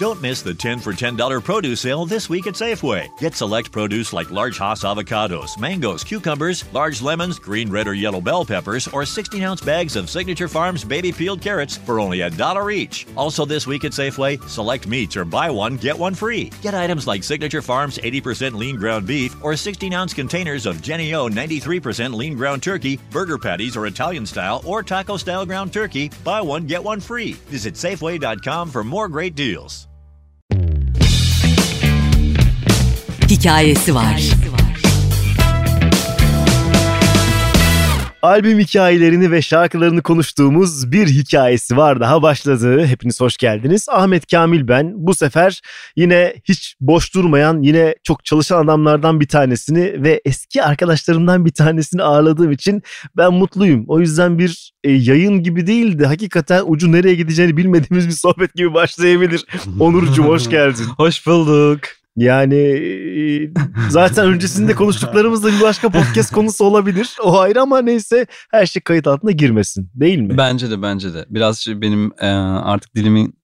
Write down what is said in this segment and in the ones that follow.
Don't miss the 10 for $10 produce sale this week at Safeway. Get select produce like large Hass avocados, mangoes, cucumbers, large lemons, green, red, or yellow bell peppers, or 16 ounce bags of Signature Farms baby peeled carrots for only a dollar each. Also, this week at Safeway, select meats or buy one, get one free. Get items like Signature Farms 80% lean ground beef or 16 ounce containers of Jenny O 93% lean ground turkey, burger patties or Italian style or taco style ground turkey. Buy one, get one free. Visit Safeway.com for more great deals. Hikayesi var. Albüm hikayelerini ve şarkılarını konuştuğumuz bir hikayesi var daha başladı. Hepiniz hoş geldiniz. Ahmet Kamil ben. Bu sefer yine hiç boş durmayan, yine çok çalışan adamlardan bir tanesini ve eski arkadaşlarımdan bir tanesini ağırladığım için ben mutluyum. O yüzden bir e, yayın gibi değil de hakikaten ucu nereye gideceğini bilmediğimiz bir sohbet gibi başlayabilir. Onurcuğum hoş geldin. Hoş bulduk. Yani zaten öncesinde konuştuklarımız da bir başka podcast konusu olabilir. O ayrı ama neyse her şey kayıt altına girmesin değil mi? Bence de bence de. Biraz şey benim e, artık dilimin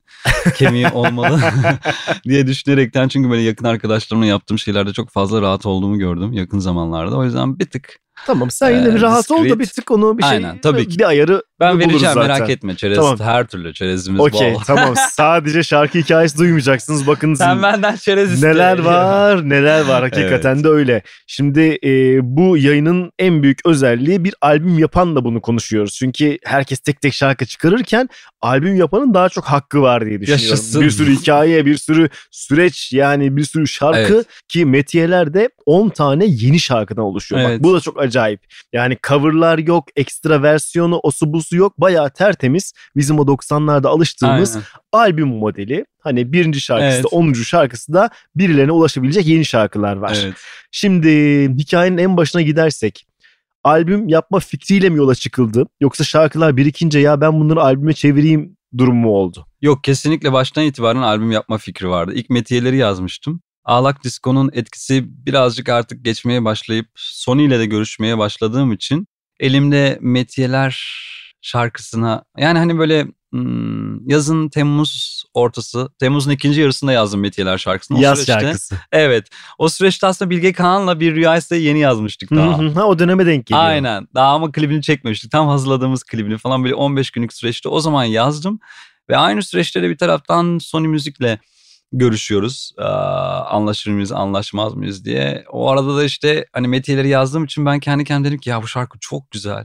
kemiği olmalı diye düşünerekten çünkü böyle yakın arkadaşlarımla yaptığım şeylerde çok fazla rahat olduğumu gördüm yakın zamanlarda. O yüzden bir tık Tamam sen yine bir Ee, rahat ol da discreet. bir tık onu bir şey Aynen, tabii ki. bir ayarı ben vereceğim zaten. merak etme. Çerez Tamam. her türlü çerezimiz Okey bol. tamam sadece şarkı hikayesi duymayacaksınız bakın Sen benden çerez iste. neler var neler var hakikaten Evet. de öyle. Şimdi e, bu yayının en büyük özelliği bir albüm yapanla bunu konuşuyoruz. Çünkü herkes tek tek şarkı çıkarırken albüm yapanın daha çok hakkı var diye düşünüyorum. Yaşasın. Bir sürü hikaye bir sürü süreç yani bir sürü şarkı Evet. ki metiyelerde 10 tane yeni şarkıdan oluşuyor. Bak Evet. bu da çok acayip. Yani coverlar yok, ekstra versiyonu, osu busu yok. Bayağı tertemiz. Bizim o 90'larda alıştığımız Aynen. albüm modeli. Hani birinci şarkısı da. 10. şarkısı da birilerine ulaşabilecek yeni şarkılar var. Evet. Şimdi hikayenin en başına gidersek albüm yapma fikriyle mi yola çıkıldı? Yoksa şarkılar birikince ya ben bunları albüme çevireyim durumu mu oldu? Yok kesinlikle baştan itibaren albüm yapma fikri vardı. İlk metiyeleri yazmıştım. Ağlak Disko'nun etkisi birazcık artık geçmeye başlayıp Sony ile de görüşmeye başladığım için elimde metiyeler şarkısına yani hani böyle hmm, yazın Temmuz ortası Temmuz'un ikinci yarısında yazdım metiyeler şarkısını. O Yaz süreçte- şarkısı. Evet o süreçte aslında Bilge Kağan'la bir rüya ise yeni yazmıştık daha. ha, o döneme denk geliyor. Aynen. Daha ama klibini çekmemiştik. Tam hazırladığımız klibini falan böyle 15 günlük süreçte o zaman yazdım. Ve aynı süreçte de bir taraftan Sony Müzik'le görüşüyoruz. Anlaşır mıyız, anlaşmaz mıyız diye. O arada da işte hani metiyeleri yazdığım için ben kendi kendime dedim ki ya bu şarkı çok güzel.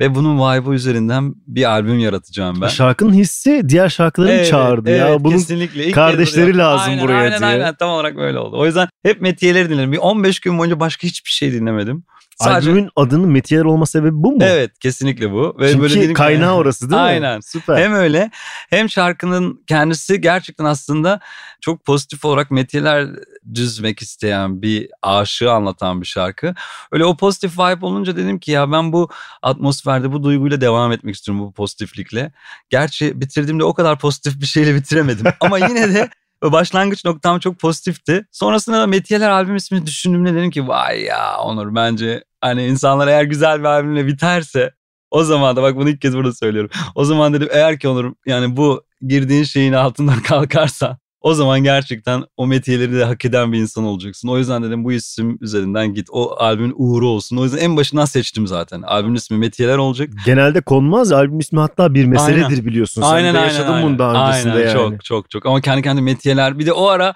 Ve bunun vibe'ı üzerinden bir albüm yaratacağım ben. Şarkının hissi diğer şarkıları Evet, çağırdı evet, ya. Bunun kesinlikle. İlk kardeşleri lazım aynen, buraya aynen, diye. Aynen tam olarak böyle oldu. O yüzden hep metiyeleri dinledim. Bir 15 gün boyunca başka hiçbir şey dinlemedim. Sadece albümün adının metiyeler olma sebebi bu mu? Evet kesinlikle bu. Ve Çünkü böyle kaynağı orası değil mi? Aynen. Süper. Hem öyle hem şarkının kendisi gerçekten aslında çok pozitif olarak metiyeler düzmek isteyen bir aşığı anlatan bir şarkı. Öyle o pozitif vibe olunca dedim ki ya ben bu atmosferde bu duyguyla devam etmek istiyorum bu pozitiflikle. Gerçi bitirdiğimde o kadar pozitif bir şeyle bitiremedim ama yine de başlangıç noktam çok pozitifti. Sonrasında da Metiyeler albüm ismini düşündüğümde dedim ki vay ya Onur bence hani insanlar eğer güzel bir albümle biterse o zaman da bak bunu ilk kez burada söylüyorum. O zaman dedim eğer ki Onur yani bu girdiğin şeyin altından kalkarsa o zaman gerçekten o metiyeleri de hak eden bir insan olacaksın. O yüzden dedim bu isim üzerinden git. O albümün uğuru olsun. O yüzden en başından seçtim zaten. Albümün ismi Metiyeler olacak. Genelde konmaz. Albüm ismi hatta bir meseledir Aynen. biliyorsun. Sen de yaşadın bunu daha öncesinde aynen, yani. Çok çok çok ama kendi kendime metiyeler. Bir de o ara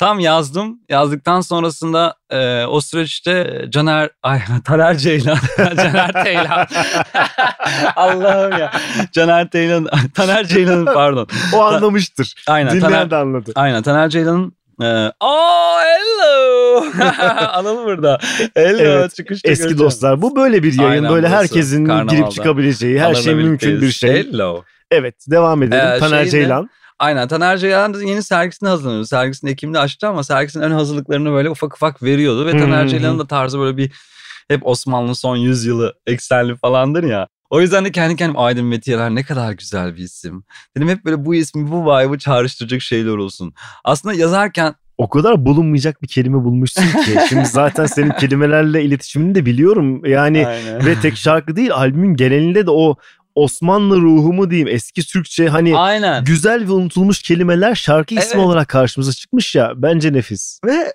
tam yazdım. Yazdıktan sonrasında e, o süreçte Caner, ay Taner Ceylan, Caner Teylan. Allah'ım ya. Caner Teylan, Taner Ceylan'ın pardon. O anlamıştır. Aynen Dinleyen Taner, de anladı. Aynen Taner Ceylan'ın e, Oh hello. Anıl burada. Hello. Evet, çıkışta Eski göreceğim. dostlar. Bu böyle bir yayın. Aynen böyle burası. herkesin Karnavalda. girip çıkabileceği, her şey mümkün bir şey. Hello. Evet, devam edelim. Ee, Taner şeyde- Ceylan. Aynen Taner Ceylan yeni sergisini hazırlanıyor. Sergisini Ekim'de açtı ama sergisinin ön hazırlıklarını böyle ufak ufak veriyordu. Ve Taner hı. Ceylan'ın da tarzı böyle bir hep Osmanlı son yüzyılı eksenli falandır ya. O yüzden de kendi kendime Aydın Metiyeler ne kadar güzel bir isim. Dedim hep böyle bu ismi bu vibe'ı çağrıştıracak şeyler olsun. Aslında yazarken O kadar bulunmayacak bir kelime bulmuşsun ki. Şimdi zaten senin kelimelerle iletişimini de biliyorum. Yani Aynen. ve tek şarkı değil albümün genelinde de o Osmanlı ruhu mu diyeyim eski Türkçe hani Aynen. güzel ve unutulmuş kelimeler şarkı ismi Evet. olarak karşımıza çıkmış ya bence nefis. Ve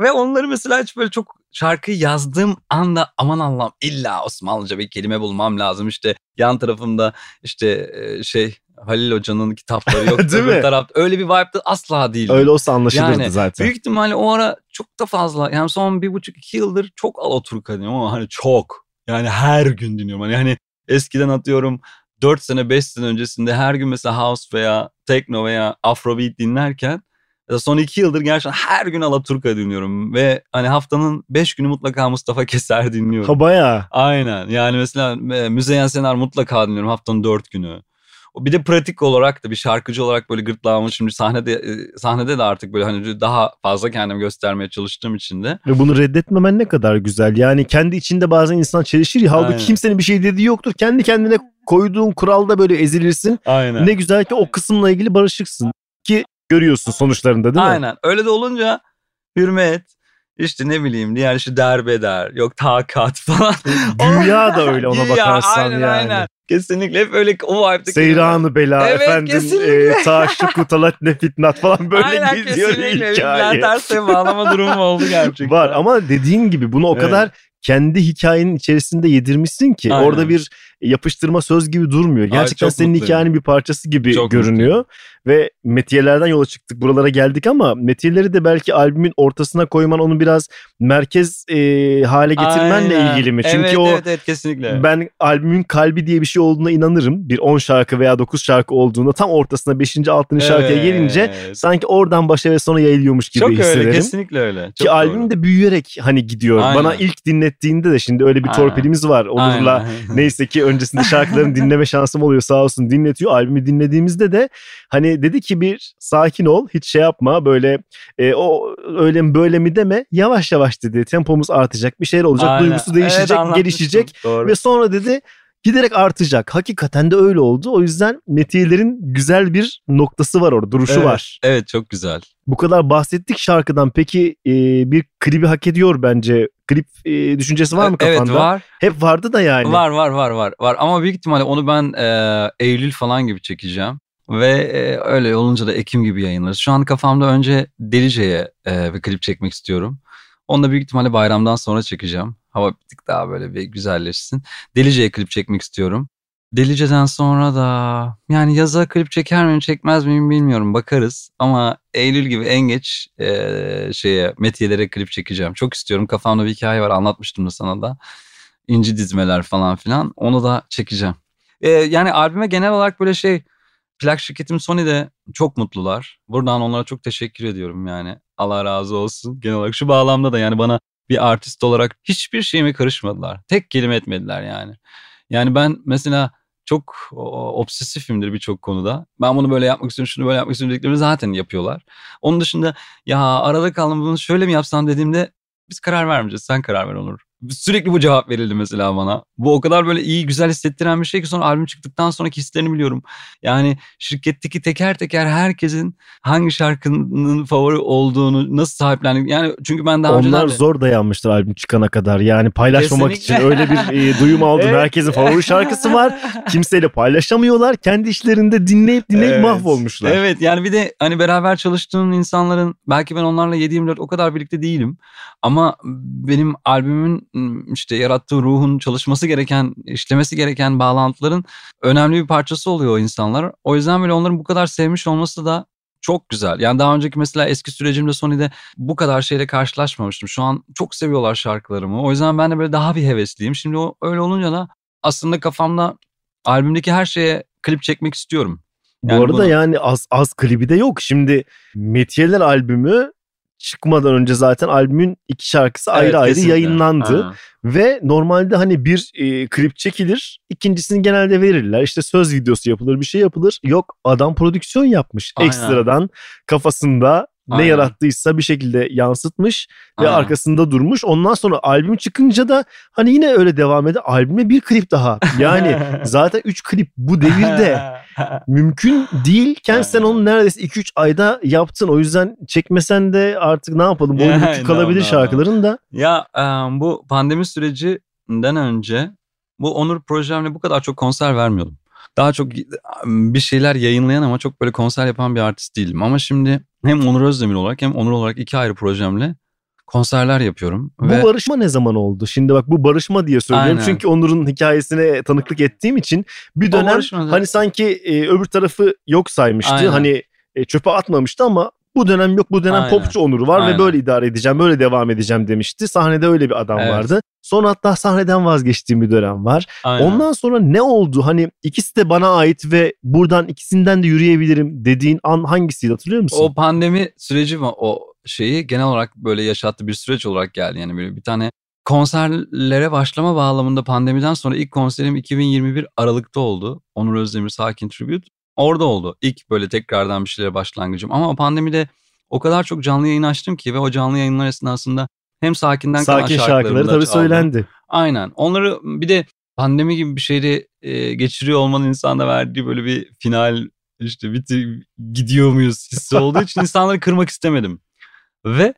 ve onları mesela hiç böyle çok şarkıyı yazdığım anda aman Allah'ım illa Osmanlıca bir kelime bulmam lazım. İşte yan tarafımda işte e, şey Halil Hoca'nın kitapları yok. Değil mi? tarafta öyle bir vibe de asla değil. Öyle olsa anlaşılırdı Yani zaten. Büyük ihtimalle o ara çok da fazla yani son bir buçuk iki yıldır çok Alaturka dinliyorum ama hani çok. Yani her gün dinliyorum. Hani, hani eskiden atıyorum 4 sene 5 sene öncesinde her gün mesela house veya techno veya afrobeat dinlerken son iki yıldır gerçekten her gün Alaturka dinliyorum ve hani haftanın 5 günü mutlaka Mustafa Keser dinliyorum. Ha bayağı. Aynen yani mesela e, Müzeyyen Senar mutlaka dinliyorum haftanın 4 günü. O Bir de pratik olarak da bir şarkıcı olarak böyle gırtlağımı şimdi sahnede e, sahnede de artık böyle hani daha fazla kendimi göstermeye çalıştığım için de. Ve bunu reddetmemen ne kadar güzel. Yani kendi içinde bazen insan çelişir ya. Halbuki Aynen. kimsenin bir şey dediği yoktur. Kendi kendine koyduğun kuralda böyle ezilirsin. Aynen. Ne güzel ki o kısımla ilgili barışıksın. Ki görüyorsun sonuçlarında değil mi? Aynen. Öyle de olunca hürmet işte ne bileyim diğer işte derbeder yok takat falan. Dünya da öyle ona Güya, bakarsan aynen, yani. Aynen. Kesinlikle hep öyle o vibe'daki. Seyranı bela Evet, efendim e, taşşuku talat ne fitnat falan böyle Aynen gidiyor kesinlikle. hikaye. Ersoy'a bağlama durumu oldu gerçekten. Var ama dediğin gibi bunu o Evet. kadar kendi hikayenin içerisinde yedirmişsin ki Aynen. orada bir yapıştırma söz gibi durmuyor. Gerçekten çok senin mutluyum. hikayenin bir parçası gibi Çok görünüyor. Ve metiyelerden yola çıktık buralara geldik ama metiyeleri de belki albümün ortasına koyman onu biraz merkez e, hale getirmenle Aynen. ilgili mi? Çünkü evet, o evet, evet kesinlikle. ben albümün kalbi diye bir şey olduğuna inanırım. Bir 10 şarkı veya 9 şarkı olduğunda tam ortasına 5. 6. şarkıya gelince Evet. sanki oradan başa ve sona yayılıyormuş gibi çok hissederim. öyle kesinlikle öyle. Çok Ki doğru. albüm de büyüyerek hani gidiyor. Aynen. Bana ilk dinlettiğinde de şimdi öyle bir Aynen. torpilimiz var. Onur'la neyse ki öncesinde şarkılarını dinleme şansım oluyor sağ olsun dinletiyor. Albümü dinlediğimizde de hani dedi ki bir sakin ol hiç şey yapma böyle e, o öyle mi böyle mi deme yavaş yavaş dedi tempomuz artacak bir şeyler olacak Aynen. duygusu Evet, değişecek anlatmıştım. gelişecek Doğru. ve sonra dedi giderek artacak. Hakikaten de öyle oldu. O yüzden metiyelerin güzel bir noktası var orada duruşu Evet. var. Evet çok güzel. Bu kadar bahsettik şarkıdan. Peki e, bir klibi hak ediyor bence. Klip e, düşüncesi var mı kafanda? Evet var. Hep vardı da yani. Var var var var var ama büyük ihtimalle onu ben e, Eylül falan gibi çekeceğim. Ve e, öyle olunca da Ekim gibi yayınlarız. Şu an kafamda önce Delice'ye e, bir klip çekmek istiyorum. Onu da büyük ihtimalle bayramdan sonra çekeceğim. Hava bir tık daha böyle bir güzelleşsin. Delice'ye klip çekmek istiyorum. Delice'den sonra da yani yaza klip çeker miyim çekmez miyim bilmiyorum bakarız. Ama Eylül gibi en geç e, şeye metiyelere klip çekeceğim. Çok istiyorum kafamda bir hikaye var anlatmıştım da sana da. İnci dizmeler falan filan onu da çekeceğim. E, yani albüme genel olarak böyle şey plak şirketim Sony'de çok mutlular. Buradan onlara çok teşekkür ediyorum yani. Allah razı olsun. Genel olarak şu bağlamda da yani bana bir artist olarak hiçbir şeyime karışmadılar. Tek kelime etmediler yani. Yani ben mesela çok obsesifimdir birçok konuda. Ben bunu böyle yapmak istiyorum, şunu böyle yapmak istiyorum dediklerimi zaten yapıyorlar. Onun dışında ya arada kaldım bunu şöyle mi yapsam dediğimde biz karar vermeyeceğiz sen karar ver Onur. Sürekli bu cevap verildi mesela bana. Bu o kadar böyle iyi güzel hissettiren bir şey ki sonra albüm çıktıktan sonraki hislerini biliyorum. Yani şirketteki teker teker herkesin hangi şarkının favori olduğunu nasıl sahiplendik. Yani çünkü ben daha Onlar önceden de- zor dayanmıştır albüm çıkana kadar. Yani paylaşmamak Kesinlikle. için öyle bir e, duyum aldım. Evet. Herkesin favori şarkısı var. Kimseyle paylaşamıyorlar. Kendi işlerinde dinleyip dinleyip Evet. mahvolmuşlar. Evet yani bir de hani beraber çalıştığım insanların belki ben onlarla 7-24 o kadar birlikte değilim. Ama benim albümün işte yarattığı ruhun çalışması gereken, işlemesi gereken bağlantıların önemli bir parçası oluyor o insanlar. O yüzden böyle onların bu kadar sevmiş olması da çok güzel. Yani daha önceki mesela eski sürecimde Sony'de bu kadar şeyle karşılaşmamıştım. Şu an çok seviyorlar şarkılarımı. O yüzden ben de böyle daha bir hevesliyim. Şimdi o öyle olunca da aslında kafamda albümdeki her şeye klip çekmek istiyorum. Bu Yani arada bunu- yani az az klibi de yok. Şimdi Metiyeler albümü çıkmadan önce zaten albümün iki şarkısı Evet, ayrı ayrı kesinlikle. yayınlandı. Aynen. Ve normalde hani bir e, klip çekilir, ikincisini genelde verirler. İşte söz videosu yapılır, bir şey yapılır. Yok adam prodüksiyon yapmış. Aynen. Ekstradan kafasında ne Aynen. yarattıysa bir şekilde yansıtmış ve Aynen. arkasında durmuş. Ondan sonra albüm çıkınca da hani yine öyle devam eder. Albüme bir klip daha. Yani zaten 3 klip bu devirde mümkün değilken sen onu neredeyse 2-3 ayda yaptın. O yüzden çekmesen de artık ne yapalım? Boyun bükük kalabilir şarkıların da. Ya bu pandemi sürecinden önce bu Onur projemle bu kadar çok konser vermiyordum. Daha çok bir şeyler yayınlayan ama çok böyle konser yapan bir artist değilim. Ama şimdi hem Onur Özdemir olarak hem Onur olarak iki ayrı projemle konserler yapıyorum. Bu ve... barışma ne zaman oldu? Şimdi bak bu barışma diye söylüyorum. Aynen. Çünkü Onur'un hikayesine tanıklık ettiğim için bir dönem hani sanki e, öbür tarafı yok saymıştı. Aynen. Hani e, çöpe atmamıştı ama bu dönem yok bu dönem Aynen. popçu Onur var ve Aynen. böyle idare edeceğim böyle devam edeceğim demişti. Sahnede öyle bir adam Evet. vardı. Sonra hatta sahneden vazgeçtiğim bir dönem var. Aynen. Ondan sonra ne oldu? Hani ikisi de bana ait ve buradan ikisinden de yürüyebilirim dediğin an hangisiydi hatırlıyor musun? O pandemi süreci mi o şeyi genel olarak böyle yaşattığı bir süreç olarak geldi. Yani böyle bir tane konserlere başlama bağlamında pandemiden sonra ilk konserim 2021 Aralık'ta oldu. Onur Özdemir Sakin Tribute. Orada oldu. İlk böyle tekrardan bir şeylere başlangıcım. Ama pandemide o kadar çok canlı yayın açtım ki ve o canlı yayınlar esnasında hem sakinden kalan Sakin şarkılarımı şarkıları tabii çaldım. söylendi. Aynen. Onları bir de pandemi gibi bir şeyde e, geçiriyor olmanın insanda verdiği böyle bir final işte biti gidiyor muyuz hissi olduğu için insanları kırmak istemedim. Ve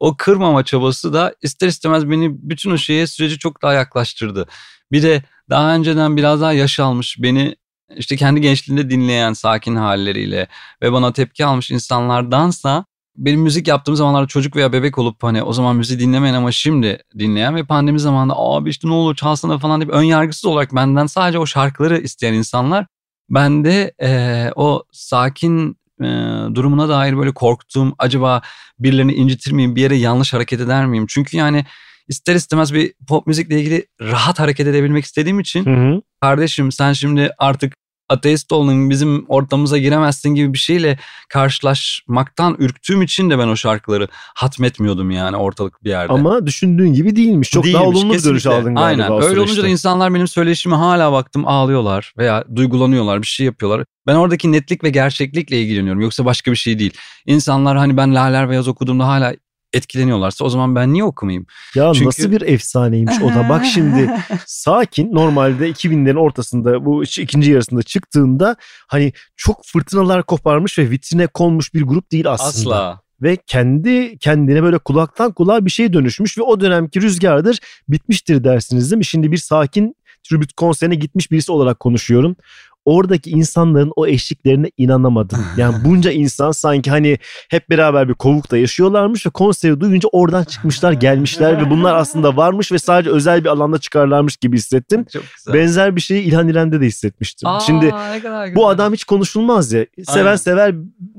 o kırmama çabası da ister istemez beni bütün o şeye süreci çok daha yaklaştırdı. Bir de daha önceden biraz daha yaş almış beni işte kendi gençliğinde dinleyen sakin halleriyle ve bana tepki almış insanlardansa benim müzik yaptığım zamanlarda çocuk veya bebek olup hani o zaman müziği dinlemeyen ama şimdi dinleyen ve pandemi zamanında abi işte ne olur çalsana falan deyip ön yargısız olarak benden sadece o şarkıları isteyen insanlar bende eee, o sakin eee, durumuna dair böyle korktuğum acaba birilerini incitir miyim bir yere yanlış hareket eder miyim? Çünkü yani ister istemez bir pop müzikle ilgili rahat hareket edebilmek istediğim için Hı hı. kardeşim sen şimdi artık ateist oldun bizim ortamıza giremezsin gibi bir şeyle karşılaşmaktan ürktüğüm için de ben o şarkıları hatmetmiyordum yani ortalık bir yerde. Ama düşündüğün gibi değilmiş. Çok daha Değilmiş, olumlu bir dönüş aldın galiba Aynen. Öyle süreçte. olunca da insanlar benim söyleşime hala baktım ağlıyorlar veya duygulanıyorlar bir şey yapıyorlar. Ben oradaki netlik ve gerçeklikle ilgileniyorum yoksa başka bir şey değil. İnsanlar hani ben Laler ve Yaz okuduğumda hala etkileniyorlarsa o zaman ben niye okumayayım? Ya Çünkü- nasıl bir efsaneymiş o da. Bak şimdi Sakin normalde 2000'lerin ortasında bu ikinci yarısında çıktığında hani çok fırtınalar koparmış ve vitrine konmuş bir grup değil aslında. Asla. Ve kendi kendine böyle kulaktan kulağa bir şey dönüşmüş ve o dönemki rüzgardır bitmiştir dersiniz değil mi? Şimdi bir Sakin tribute konserine gitmiş birisi olarak konuşuyorum. Oradaki insanların o eşliklerine inanamadım. Yani bunca insan sanki hani hep beraber bir kovukta yaşıyorlarmış ve konseri duyunca oradan çıkmışlar gelmişler ve bunlar aslında varmış ve sadece özel bir alanda çıkarlarmış gibi hissettim. Çok güzel. Benzer bir şeyi İlhan İrem'de de hissetmiştim. Aa, Şimdi ne kadar bu adam hiç konuşulmaz ya. Seven Aynen. sever,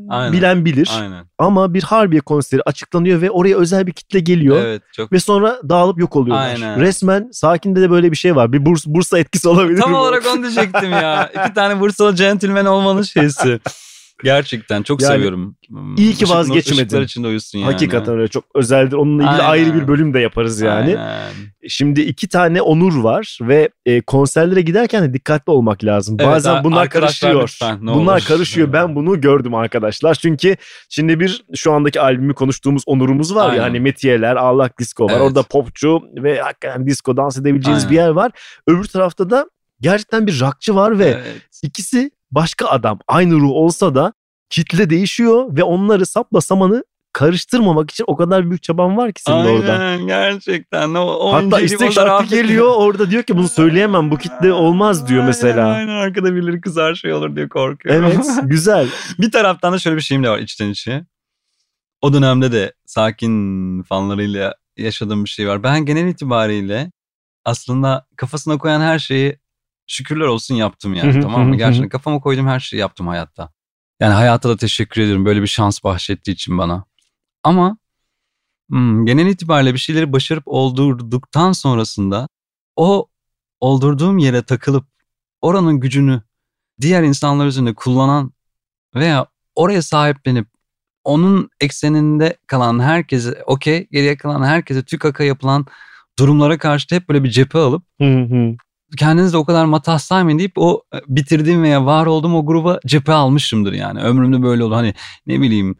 Aynen. bilen bilir. Aynen. Ama bir Harbiye konseri açıklanıyor ve oraya özel bir kitle geliyor. Evet çok Ve sonra dağılıp yok oluyorlar. Aynen. Resmen Sakin'de de böyle bir şey var. Bir Burs, Bursa etkisi olabilir Tam mi? olarak onu diyecektim ya. İki tane Bursalı gentleman olmanın şeysi. Gerçekten çok Yani seviyorum. iyi ki Işık- vazgeçmedin. İçinde uyusun yani. Hakikaten öyle çok özeldir. Onunla ilgili Aynen. ayrı bir bölüm de yaparız yani. Aynen. Şimdi iki tane Onur var ve e, konserlere giderken de dikkatli olmak lazım. Evet, Bazen bunlar karışıyor. lütfen, bunlar olur. karışıyor. Ben bunu gördüm arkadaşlar. Çünkü şimdi bir şu andaki albümü konuştuğumuz Onur'umuz var Aynen. ya hani Metiyeler, Ağlak Disco var. Evet. Orada popçu ve hakikaten disco dans edebileceğiniz Aynen. bir yer var. Öbür tarafta da gerçekten bir rockçı var ve Evet. ikisi başka adam. Aynı ruh olsa da kitle değişiyor ve onları sapla samanı karıştırmamak için o kadar büyük çaban var ki senin orada. Aynen gerçekten. O, o Hatta istek şarkı geliyor orada diyor ki bunu söyleyemem bu kitle olmaz diyor Aynen, mesela. Aynen arkada birileri kızar şey olur diye korkuyorum. Evet güzel. bir taraftan da şöyle bir şeyim de var içten içe. O dönemde de sakin fanlarıyla yaşadığım bir şey var. Ben genel itibariyle aslında kafasına koyan her şeyi şükürler olsun yaptım yani tamam mı? Gerçekten kafama koyduğum her şeyi yaptım hayatta. Yani hayata da teşekkür ediyorum böyle bir şans bahşettiği için bana. Ama hmm, genel itibariyle bir şeyleri başarıp oldurduktan sonrasında o oldurduğum yere takılıp oranın gücünü diğer insanlar üzerinde kullanan veya oraya sahiplenip onun ekseninde kalan herkese okey geriye kalan herkese tükaka yapılan durumlara karşı hep böyle bir cephe alıp Hı hı. Kendinizi o kadar matah saymayın deyip o e, bitirdiğim veya var olduğum o gruba cephe almışımdır yani. Ömrümde böyle oldu. Hani ne bileyim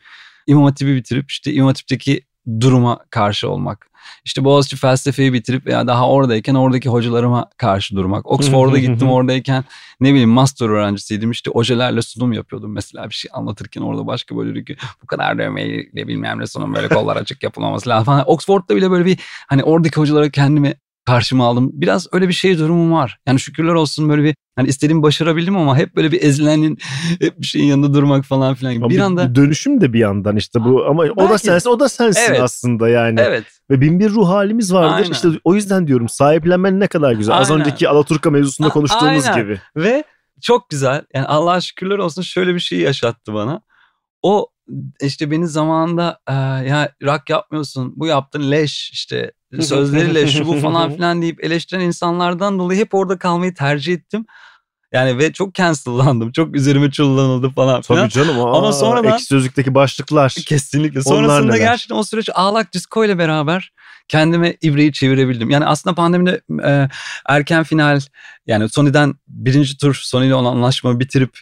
İmam Hatip'i bitirip işte İmam Hatip'teki duruma karşı olmak. İşte Boğaziçi felsefeyi bitirip veya daha oradayken oradaki hocalarıma karşı durmak. Oxford'a gittim oradayken ne bileyim master öğrencisiydim işte ojelerle sunum yapıyordum mesela bir şey anlatırken orada başka böyle ki bu kadar dövmeyi de bilmem ne sunum böyle kollar açık yapılmaması lazım falan. Oxford'da bile böyle bir hani oradaki hocalara kendimi karşıma aldım. Biraz öyle bir şey durumum var. Yani şükürler olsun böyle bir hani istediğimi başarabildim ama hep böyle bir ezilenin hep bir şeyin yanında durmak falan filan gibi. Ama Bir anda dönüşüm de bir yandan işte bu ama o da Belki. sensin o da sensin Evet. aslında yani. evet Ve bin bir ruh halimiz vardır. Aynen. İşte o yüzden diyorum sahiplenmen ne kadar güzel. Az Aynen. önceki Alaturka mevzusunda konuştuğumuz aynen. gibi. ve çok güzel. Yani Allah'a şükürler olsun şöyle bir şey yaşattı bana. O işte beni zamanında e, ya rock yapmıyorsun bu yaptın leş işte sözleriyle şu bu falan filan deyip eleştiren insanlardan dolayı hep orada kalmayı tercih ettim. Yani ve çok cancellandım. Çok üzerime çullanıldı falan filan. Tabii canım. Aa, Ama sonradan- Ekşi Sözlük'teki başlıklar. Kesinlikle. Sonrasında gerçekten o süreç ağlak disco ile beraber kendime ibreyi çevirebildim. Yani aslında pandemide e, erken final yani Sony'den birinci tur Sony ile olan anlaşmamı bitirip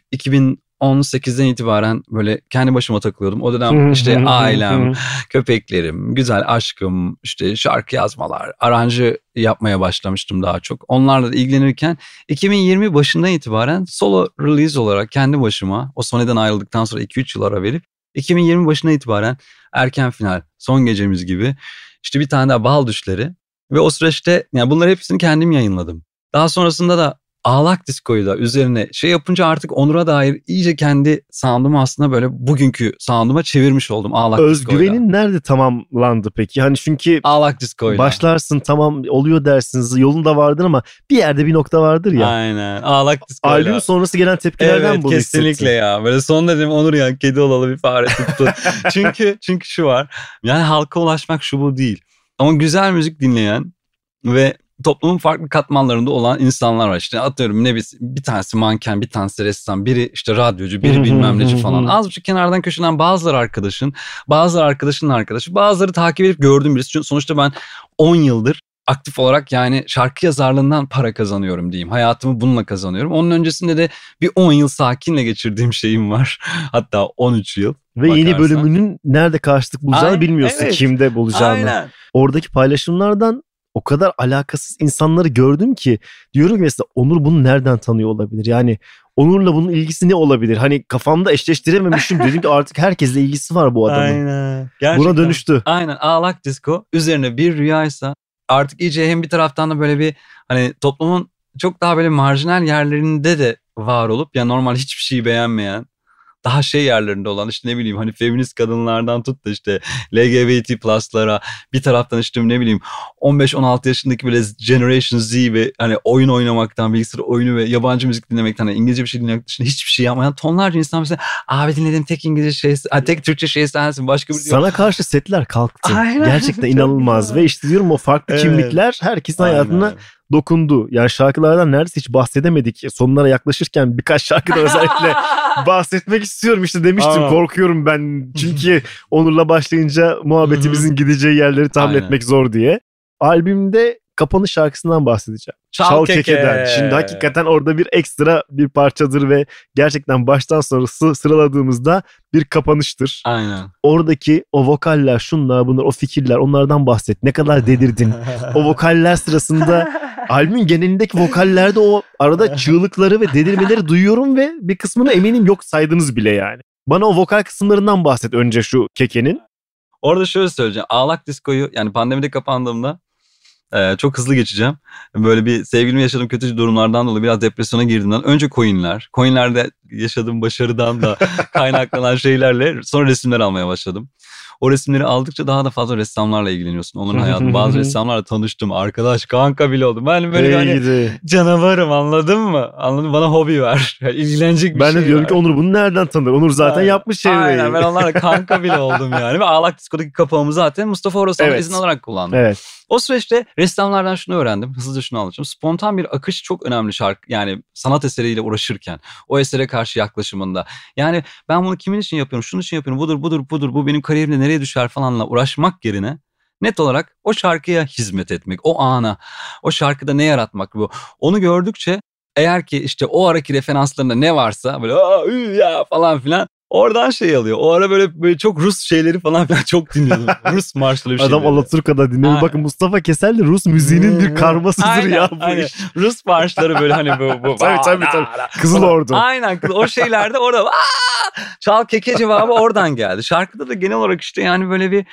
2018'den itibaren böyle kendi başıma takılıyordum. O dönem işte ailem, köpeklerim, güzel aşkım, işte şarkı yazmalar, aranjı yapmaya başlamıştım daha çok. Onlarla da ilgilenirken 2020 başından itibaren solo release olarak kendi başıma o Sony'den ayrıldıktan sonra 2-3 yıl ara verip 2020 başından itibaren erken final, son gecemiz gibi işte bir tane daha bal düşleri ve o süreçte yani bunları hepsini kendim yayınladım. Daha sonrasında da Ağlak Disko'yu da üzerine şey yapınca artık Onur'a dair iyice kendi sound'umu aslında böyle bugünkü sound'uma çevirmiş oldum Ağlak Disko'yla. Özgüvenin nerede tamamlandı peki? Hani çünkü Ağlak Disko'yla. başlarsın tamam oluyor dersiniz yolunda vardır ama bir yerde bir nokta vardır ya. Aynen. Ağlak Disko'yla. Albüm sonrası gelen tepkilerden Evet bunu kesinlikle hissettin. ya. Böyle son dedim Onur ya kedi olalı bir fare tuttu. çünkü çünkü şu var. Yani halka ulaşmak şu bu değil. Ama güzel müzik dinleyen ve toplumun farklı katmanlarında olan insanlar var. İşte atıyorum ne bir, bir tanesi manken, bir tanesi ressam, biri işte radyocu, biri bilmem neci falan. Az buçuk kenardan köşeden bazıları arkadaşın, bazıları arkadaşının arkadaşı, bazıları takip edip gördüğüm birisi. Çünkü sonuçta ben 10 yıldır aktif olarak yani şarkı yazarlığından para kazanıyorum diyeyim. Hayatımı bununla kazanıyorum. Onun öncesinde de bir 10 yıl sakinle geçirdiğim şeyim var. Hatta 13 yıl. Ve yeni Bakarsan. bölümünün nerede karşılık bulacağını Aynen, bilmiyorsun. evet. Kimde bulacağını. Aynen. Oradaki paylaşımlardan o kadar alakasız insanları gördüm ki diyorum ki mesela Onur bunu nereden tanıyor olabilir? Yani Onur'la bunun ilgisi ne olabilir? Hani kafamda eşleştirememişim. Dedim ki artık herkesle ilgisi var bu adamın. Aynen. Buna Gerçekten. dönüştü. Aynen ağlak disco üzerine bir rüyaysa artık iyice hem bir taraftan da böyle bir hani toplumun çok daha böyle marjinal yerlerinde de var olup ya normal hiçbir şeyi beğenmeyen daha şey yerlerinde olan işte ne bileyim hani feminist kadınlardan tut da işte LGBT plus'lara bir taraftan işte ne bileyim 15-16 yaşındaki böyle Generation Z ve hani oyun oynamaktan bilgisayar oyunu ve yabancı müzik dinlemekten hani İngilizce bir şey dinlemek dışında hiçbir şey yapmayan tonlarca insan mesela abi dinlediğim tek İngilizce şey tek Türkçe şey sensin başka bir Sana karşı setler kalktı. Aynen. Gerçekten inanılmaz. Ve işte diyorum o farklı Evet. kimlikler herkesin hayatına Aynen. Dokundu. Yani şarkılardan neredeyse hiç bahsedemedik. Sonlara yaklaşırken birkaç şarkıda özellikle bahsetmek istiyorum. İşte demiştim Ama- korkuyorum ben. Çünkü Onur'la başlayınca muhabbetimizin gideceği yerleri tahmin Aynen. etmek zor diye. Albümde kapanış şarkısından bahsedeceğim. Çal Keke. Keke'den. Şimdi hakikaten orada bir ekstra bir parçadır ve gerçekten baştan sonrası sıraladığımızda bir kapanıştır. Aynen. Oradaki o vokaller, şunlar, bunlar, o fikirler onlardan bahset. Ne kadar delirdin. o vokaller sırasında albümün genelindeki vokallerde o arada çığlıkları ve delirmeleri duyuyorum ve bir kısmını eminim yok saydınız bile yani. Bana o vokal kısımlarından bahset önce şu kekenin. Orada şöyle söyleyeceğim. Ağlak diskoyu yani pandemide kapandığımda e, çok hızlı geçeceğim. Böyle bir sevgilimle yaşadığım kötü durumlardan dolayı biraz depresyona girdiğimden önce coinler. Coinlerde yaşadığım başarıdan da kaynaklanan şeylerle sonra resimler almaya başladım. O resimleri aldıkça daha da fazla ressamlarla ilgileniyorsun. Onun hayatı. Bazı ressamlarla tanıştım. Arkadaş, kanka bile oldum. Ben böyle hani Neydi? canavarım anladın mı? Anladın? Bana hobi ver. Yani ilgilenecek bir Ben şey de diyorum ver. ki Onur bunu nereden tanır? Onur zaten Aynen. yapmış çevreyi. Aynen ben onlarla kanka bile oldum yani. Ve Ağlak Disko'daki kapağımı zaten Mustafa Orasan'dan Evet. izin alarak kullandım. Evet. O süreçte ressamlardan şunu öğrendim. Hızlıca şunu anlatacağım. Spontan bir akış çok önemli şarkı. Yani sanat eseriyle uğraşırken. O esere karşı yaklaşımında. Yani ben bunu kimin için yapıyorum? Şunun için yapıyorum. Budur budur budur. Bu benim kariyerimde nereye düşer falanla uğraşmak yerine net olarak o şarkıya hizmet etmek. O ana. O şarkıda ne yaratmak bu. Onu gördükçe eğer ki işte o araki referanslarında ne varsa böyle Aa, ü, ya falan filan oradan şey alıyor. O ara böyle, böyle çok Rus şeyleri falan filan çok dinliyordum. Rus marşları bir Adam şeyleri. Alaturka'da dinliyor. Bakın Mustafa Kesel de Rus müziğinin bir karmasıdır Aynen, ya bu aynen. iş. Rus marşları böyle hani bu. bu Tabii, tabii, tabii. Kızıl Ordu. Aynen o şeylerde orada çal keke cevabı oradan geldi. Şarkıda da genel olarak işte yani böyle bir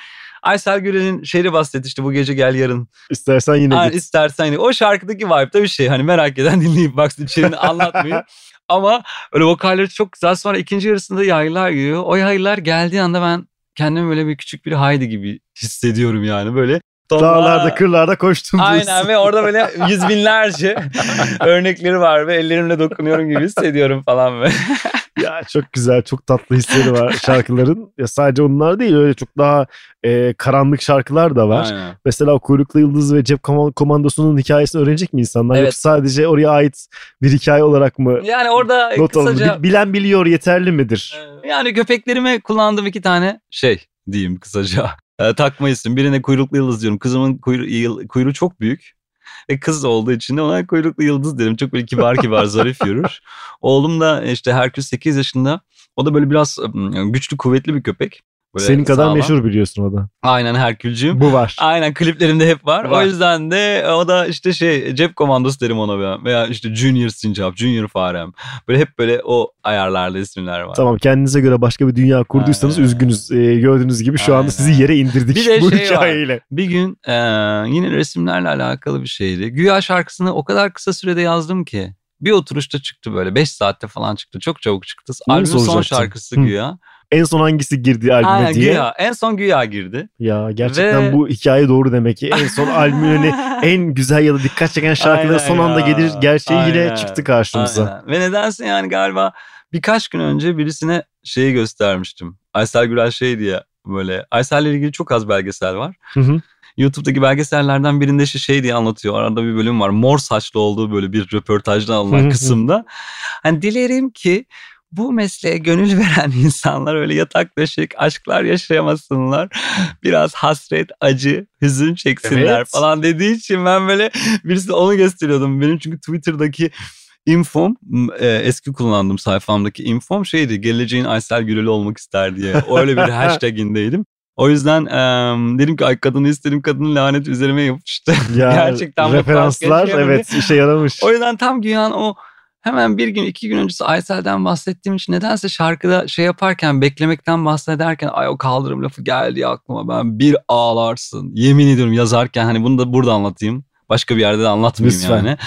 Aysel Gürel'in şehri bahsetti işte bu gece gel yarın. İstersen yine Yani git. istersen yine. O şarkıdaki vibe'da bir şey. Hani merak eden dinleyip baksın içeriğini anlatmayayım. Ama öyle vokalleri çok güzel. Sonra ikinci yarısında yaylar giriyor. O yaylar geldiği anda ben kendimi böyle bir küçük bir Haydi gibi hissediyorum yani böyle. Dağlarda kırlarda koştum. Aynen ve orada böyle yüz binlerce örnekleri var ve ellerimle dokunuyorum gibi hissediyorum falan böyle. Ya çok güzel, çok tatlı hisleri var şarkıların. Ya sadece onlar değil, öyle çok daha e, karanlık şarkılar da var. Aynen. Mesela Kuyruklu Yıldız ve Cep Koman- Komandosu'nun hikayesini öğrenecek mi insanlar? Evet. Yoksa sadece oraya ait bir hikaye olarak mı Yani orada not kısaca Bil- Bilen biliyor yeterli midir? yani köpeklerime kullandığım iki tane şey diyeyim kısaca. E, takma isim. Birine kuyruklu yıldız diyorum. Kızımın kuyru, yıl- kuyruğu çok büyük. Ve kız olduğu için ona kuyruklu yıldız derim. Çok böyle kibar kibar zarif yürür. Oğlum da işte Herkül 8 yaşında. O da böyle biraz güçlü kuvvetli bir köpek. Böyle Senin kadar sağlam. meşhur biliyorsun o da. Aynen Herkülcüğüm. Bu var. Aynen kliplerimde hep var. Var. O yüzden de o da işte şey cep komandosu derim ona ben. Veya işte Junior Sincap, Junior Farem. Böyle hep böyle o ayarlarda isimler var. Tamam kendinize göre başka bir dünya kurduysanız Aynen. üzgünüz. Ee, gördüğünüz gibi şu anda Aynen. sizi yere indirdik Bir de bu şey var. hikayeyle. Bir gün eee, yine resimlerle alakalı bir şeydi. Güya şarkısını o kadar kısa sürede yazdım ki. Bir oturuşta çıktı böyle. 5 saatte falan çıktı. Çok çabuk çıktı. Albümün son şarkısı Hı. Güya. En son hangisi girdi albüme Aynen diye. Güya. En son Güya girdi. Ya gerçekten Ve- bu hikaye doğru demek ki. En son albümün hani en güzel ya da dikkat çeken şarkıları son anda gelir gerçeği yine Aynen. çıktı karşımıza. Aynen. Ve nedense yani galiba birkaç gün önce birisine şeyi göstermiştim. Aysel Gürel şey diye böyle. Aysel'le ilgili çok az belgesel var. Hı hı. YouTube'daki belgesellerden birinde işte şey diye anlatıyor. Arada bir bölüm var. Mor saçlı olduğu böyle bir röportajdan alınan kısımda. Hani dilerim ki bu mesleğe gönül veren insanlar öyle yatak döşek aşklar yaşayamasınlar. Biraz hasret, acı, hüzün çeksinler Evet. falan dediği için ben böyle birisi onu gösteriyordum. Benim çünkü Twitter'daki infom e, eski kullandığım sayfamdaki infom şeydi geleceğin Aysel Gürel'i olmak ister diye öyle bir hashtagindeydim. O yüzden em, dedim ki ay kadını istedim kadının laneti üzerime yapıştı. Ya, Gerçekten referanslar evet işe yaramış. O yüzden tam Güyan o hemen bir gün iki gün öncesi Aysel'den bahsettiğim için nedense şarkıda şey yaparken beklemekten bahsederken ay o kaldırım lafı geldi aklıma ben bir ağlarsın. Yemin ediyorum yazarken hani bunu da burada anlatayım. Başka bir yerde de anlatmayayım Lütfen. yani.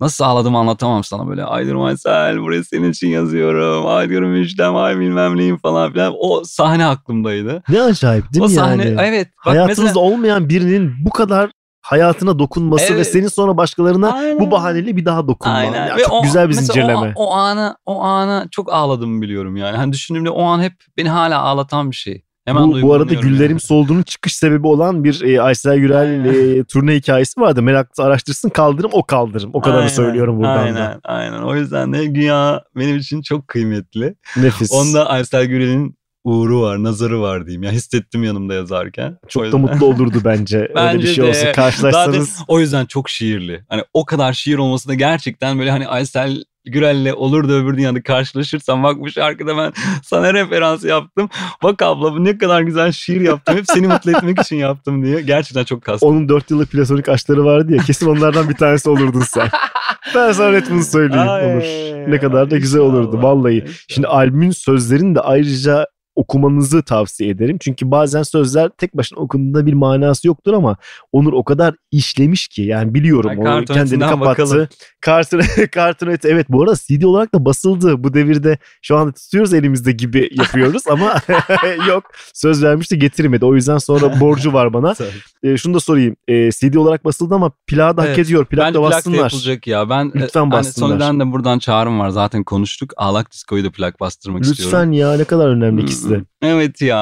Nasıl ağladığımı anlatamam sana böyle. Ay diyorum Aysel buraya senin için yazıyorum. Ay diyorum müjdem ay bilmem neyim falan filan. O sahne aklımdaydı. Ne acayip değil o mi sahne yani? evet. Bak Hayatınızda mesela, olmayan birinin bu kadar hayatına dokunması ve Evet. senin sonra başkalarına Aynen. bu bahaneyle bir daha dokunma. Aynen. Ya Ve çok o- güzel bir zincirleme. O, o ana o ana çok ağladığımı biliyorum yani. Hani düşündüğümde o an hep beni hala ağlatan bir şey. Hemen bu, bu arada Güllerim yani. Solduğu'nun çıkış sebebi olan bir e, Aysel Gürel e, turne hikayesi vardı. Meraklısı araştırsın kaldırım o kaldırım. O kadarını Aynen, söylüyorum buradan aynen, da. Aynen. O yüzden de Güya benim için çok kıymetli. Nefis. Onda Aysel Gürel'in uğru var, nazarı var diyeyim. Ya hissettim yanımda yazarken. Çok da mutlu olurdu bence. Öyle bir Bence şey de. olsa karşılaşsanız. Zaten o yüzden çok şiirli. Hani o kadar şiir olması da gerçekten böyle hani Aysel Gürel'le olur da öbür dünyada karşılaşırsam bak bu şarkıda ben sana referans yaptım. Bak abla bu ne kadar güzel şiir yaptım. Hep seni mutlu etmek için yaptım diye. Gerçekten çok kastım. Onun 4 yıllık platonik aşkları vardı ya kesin onlardan bir tanesi olurdun sen. ben sana net bunu söyleyeyim Ay, olur. Ne kadar da güzel olurdu vallahi. Şimdi albümün sözlerini de ayrıca okumanızı tavsiye ederim. Çünkü bazen sözler tek başına okunduğunda bir manası yoktur ama Onur o kadar işlemiş ki yani biliyorum kartonetinden kendini kapattı. bakalım. Karton, kartonet evet bu arada CD olarak da basıldı. Bu devirde şu anda tutuyoruz elimizde gibi yapıyoruz ama yok söz vermişti getirmedi. O yüzden sonra borcu var bana. E, şunu da sorayım. E, CD olarak basıldı ama plağı da hak Evet. ediyor. Plak Bence da plak da bassınlar. yapılacak ya. Ben Lütfen hani bassınlar. Sony'den de buradan çağrım var. Zaten konuştuk. Ağlak Disko'yu da plak bastırmak istiyorum. Lütfen ya ne kadar önemli ikisi de. Hmm, Evet ya.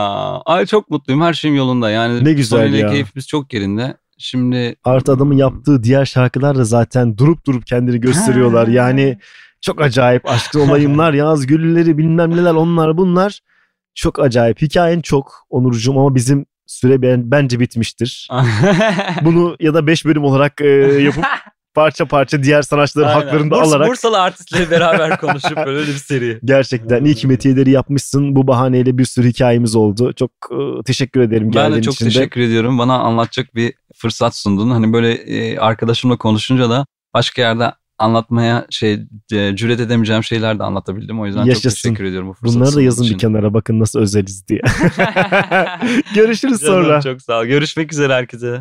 Ay çok mutluyum. Her şeyim yolunda. Yani Ne güzel Sony ile ya. keyfimiz çok yerinde. Şimdi Artı adamın yaptığı diğer şarkılar da zaten durup durup kendini gösteriyorlar. Yani çok acayip aşkı olayımlar, yaz gülleri bilmem neler onlar bunlar. Çok acayip. Hikayen çok Onurcuğum ama bizim süre ben- bence bitmiştir. Bunu ya da 5 bölüm olarak e, yapıp parça parça diğer sanatçıların Aynen. haklarını da Burs- alarak Bursalı artistleri beraber konuşup böyle bir seri. gerçekten iyi ki metiyeleri yapmışsın. Bu bahaneyle bir sürü hikayemiz oldu. Çok e, teşekkür ederim Ben geldiğin de çok için de. teşekkür ediyorum. Bana anlatacak bir fırsat sundun. Hani böyle e, arkadaşımla konuşunca da başka yerde anlatmaya şey e, cüret edemeyeceğim şeyler de anlatabildim. O yüzden Yaşasın. çok teşekkür ediyorum bu fırsatı Bunları da yazın bir için. kenara bakın nasıl özeliz diye. Görüşürüz Canım, sonra. Çok sağ ol. Görüşmek üzere herkese.